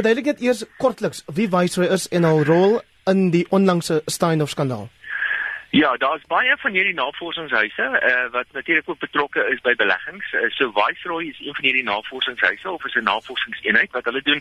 Verduidelik net eers kortliks wie Viceroy is en hul rol in die onlangse Steinhoff skandaal. Ja, daar's baie van hierdie navorsingshuise uh, wat natuurlik ook betrokke is by beleggings. Uh, so Viceroy is een van hierdie navorsingshuise of is 'n navorsingseenheid wat hulle doen.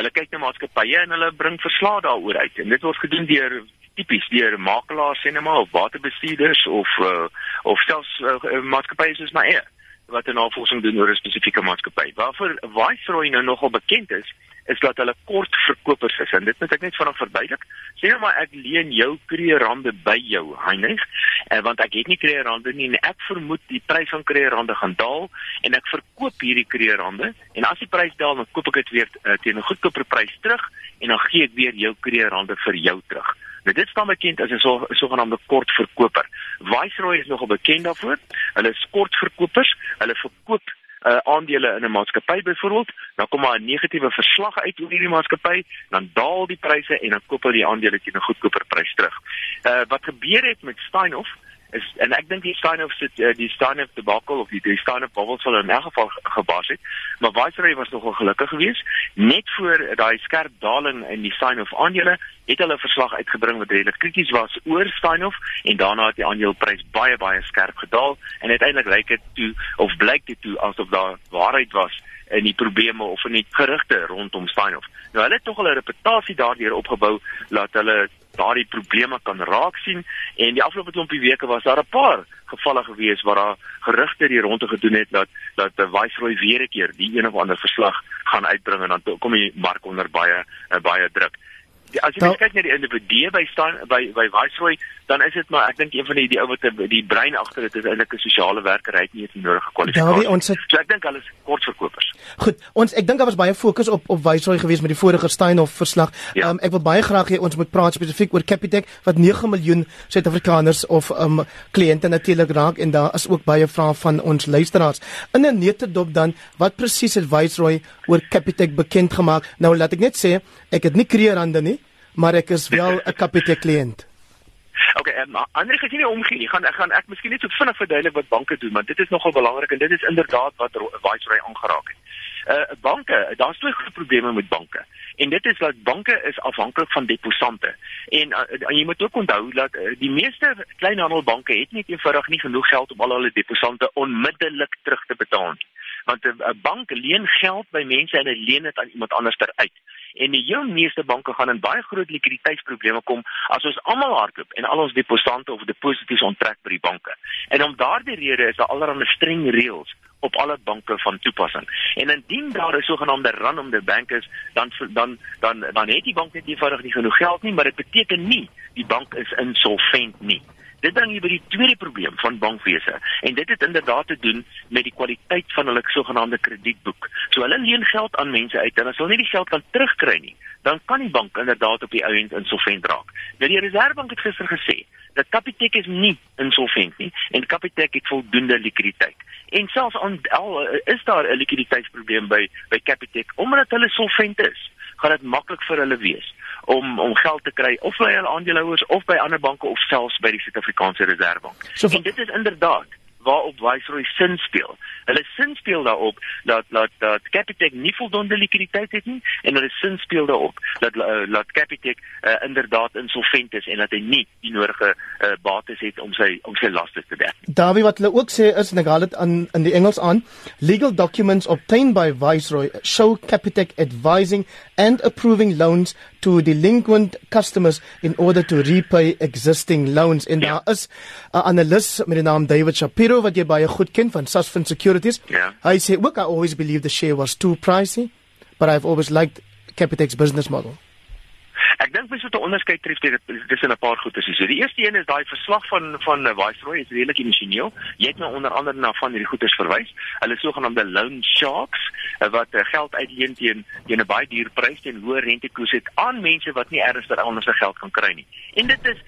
Hulle kyk na maatskappye en hulle bring verslae daaroor uit. En dit word gedoen deur tipies deur makelaars, sinema of waterbestuurders of uh, of selfs uh, maatskappye soos my eie wat 'n navorsing doen oor 'n spesifieke maatskappy. Waarvoor Viceroy nou nogal bekend is, is dat hulle kort verkopers is en dit moet ek net vinnig verduidelik. Sê nou maar ek leen jou kreerande by jou, Heinrich, en want ek het nie kreerande nie en ek vermoed die prys van kreerande gaan daal en ek verkoop hierdie kreerande en as die prys daal dan koop ek dit weer uh, teen 'n goedkoper prys terug en dan gee ek weer jou kreerande vir jou terug. Nou dit staan bekend as 'n so, sogenaamde kortverkoper. Viceroy is nogal bekend daarvoor. Hulle is kortverkopers. Hulle verkoop uh, aandele in 'n maatskappy byvoorbeeld, dan kom maar 'n negatiewe verslag uit oor hierdie maatskappy, dan daal die pryse en dan koop hulle die aandele teen 'n goedkoper prys terug. Uh wat gebeur het met Steinhoff is en ek dink die Steinhoff se uh, die Steinhoff debacle of die, die Steinhoff bubble sal in elk geval gebars het. Maar Viceroy was nogal gelukkig geweest net voor daai skerp daling in die Steinhoff aandele het hulle 'n verslag uitgebring wat redelik krities was oor Steinhoff en daarna het die aandeleprys baie baie skerp gedaal en uiteindelik lyk dit toe of blyk dit toe asof daar waarheid was in die probleme of in die gerugte rondom Steinhoff. Nou hulle het tog hulle reputasie daardeur opgebou dat hulle daardie probleme kan raak sien en die afgelope klompie weke was daar 'n paar gevalle gewees waar daar gerugte die ronde gedoen het dat dat die Viceroy weer 'n keer die een of ander verslag gaan uitbring en dan kom die mark onder baie eh, baie druk. Die, as jy nou, kyk na die individue by staan by by Viceroy dan is dit maar ek dink een van die die ou wat die brein agter dit is eintlik 'n sosiale werker hy het nie die nodige kwalifikasie. Ons het, so ek dink hulle is kortverkopers. Goed, ons ek dink daar was baie fokus op op Viceroy gewees met die vorige Steinhoff verslag. Ja. Um, ek wil baie graag hê ons moet praat spesifiek oor Capitec wat 9 miljoen Suid-Afrikaners of um kliënte natuurlik raak en daar is ook baie vrae van ons luisteraars. In 'n netedop dan wat presies het Viceroy oor Capitec bekend gemaak? Nou laat ek net sê, ek het nie kreerande nie, maar ek is wel 'n Capitec kliënt. Okay, um, ander gesien nie omgee nie. Gaan ek gaan ek miskien net so vinnig verduidelik wat banke doen, want dit is nogal belangrik en dit is inderdaad wat Viceroy aangeraak het. Uh banke, daar's twee groot probleme met banke. En dit is dat banke is afhanklik van deposante. En, uh, en jy moet ook onthou dat uh, die meeste kleinhandelbanke het nie eenvoudig nie genoeg geld om al hulle deposante onmiddellik terug te betaal nie. Want 'n uh, bank leen geld by mense en hy leen dit aan iemand anders ter uit en die heel meeste banke gaan in baie groot likwiditeitsprobleme kom as ons almal hardloop en al ons deposante of deposito's onttrek by die banke. En om daardie rede is daar allerlei streng reëls op alle banke van toepassing. En indien daar 'n sogenaamde run om the bank is, dan dan dan dan het die bank net eenvoudig nie genoeg geld nie, maar dit beteken nie die bank is insolvent nie. Dit bring jy by die tweede probleem van bankwese en dit het inderdaad te doen met die kwaliteit van hulle sogenaamde kredietboek. So hulle leen geld aan mense uit en as hulle nie die geld kan terugkry nie, dan kan die bank inderdaad op die ou end insolvent raak. Nou die Reserwebank het gister gesê dat Capitec is nie insolvent nie en Capitec het voldoende likwiditeit. En selfs al is daar 'n likwiditeitsprobleem by by Capitec omdat hulle solvent is, gaan dit maklik vir hulle wees om om geld te kry of by hulle aandeelhouers of by ander banke of selfs by die Suid-Afrikaanse Reserwebank. So, en dit is inderdaad waarop Viceroy sin speel. Hulle sin speel daarop dat dat dat Capitec nie voldoende likwiditeit het nie en hulle sin speel daarop dat uh, dat Capitec uh, inderdaad insolvent is en dat hy nie die nodige uh, bates het om sy om sy laste te dek. Dawie wat hulle ook sê is en ek haal dit aan in die Engels aan, legal documents obtained by Viceroy show Capitec advising and approving loans to delinquent customers in order to repay existing loans en ja. daar is 'n analis met die naam David Shapiro wat jy baie goed ken van Sasfin Securities. Ja. Hy sê, "Look, I always believed the share was too pricey, but I've always liked Capitec's business model." Ek dink mens moet 'n onderskeid tref tussen 'n paar goeie se. So die eerste een is daai verslag van van uh, Viceroy is redelik emosioneel. Jy het nou onder andere na van hierdie goedes verwys. Hulle sogenaamde loan sharks uh, wat uh, geld uitleen teen teen 'n baie duur prys teen hoë rentekoers het aan mense wat nie ernstig anders se geld kan kry nie. En dit is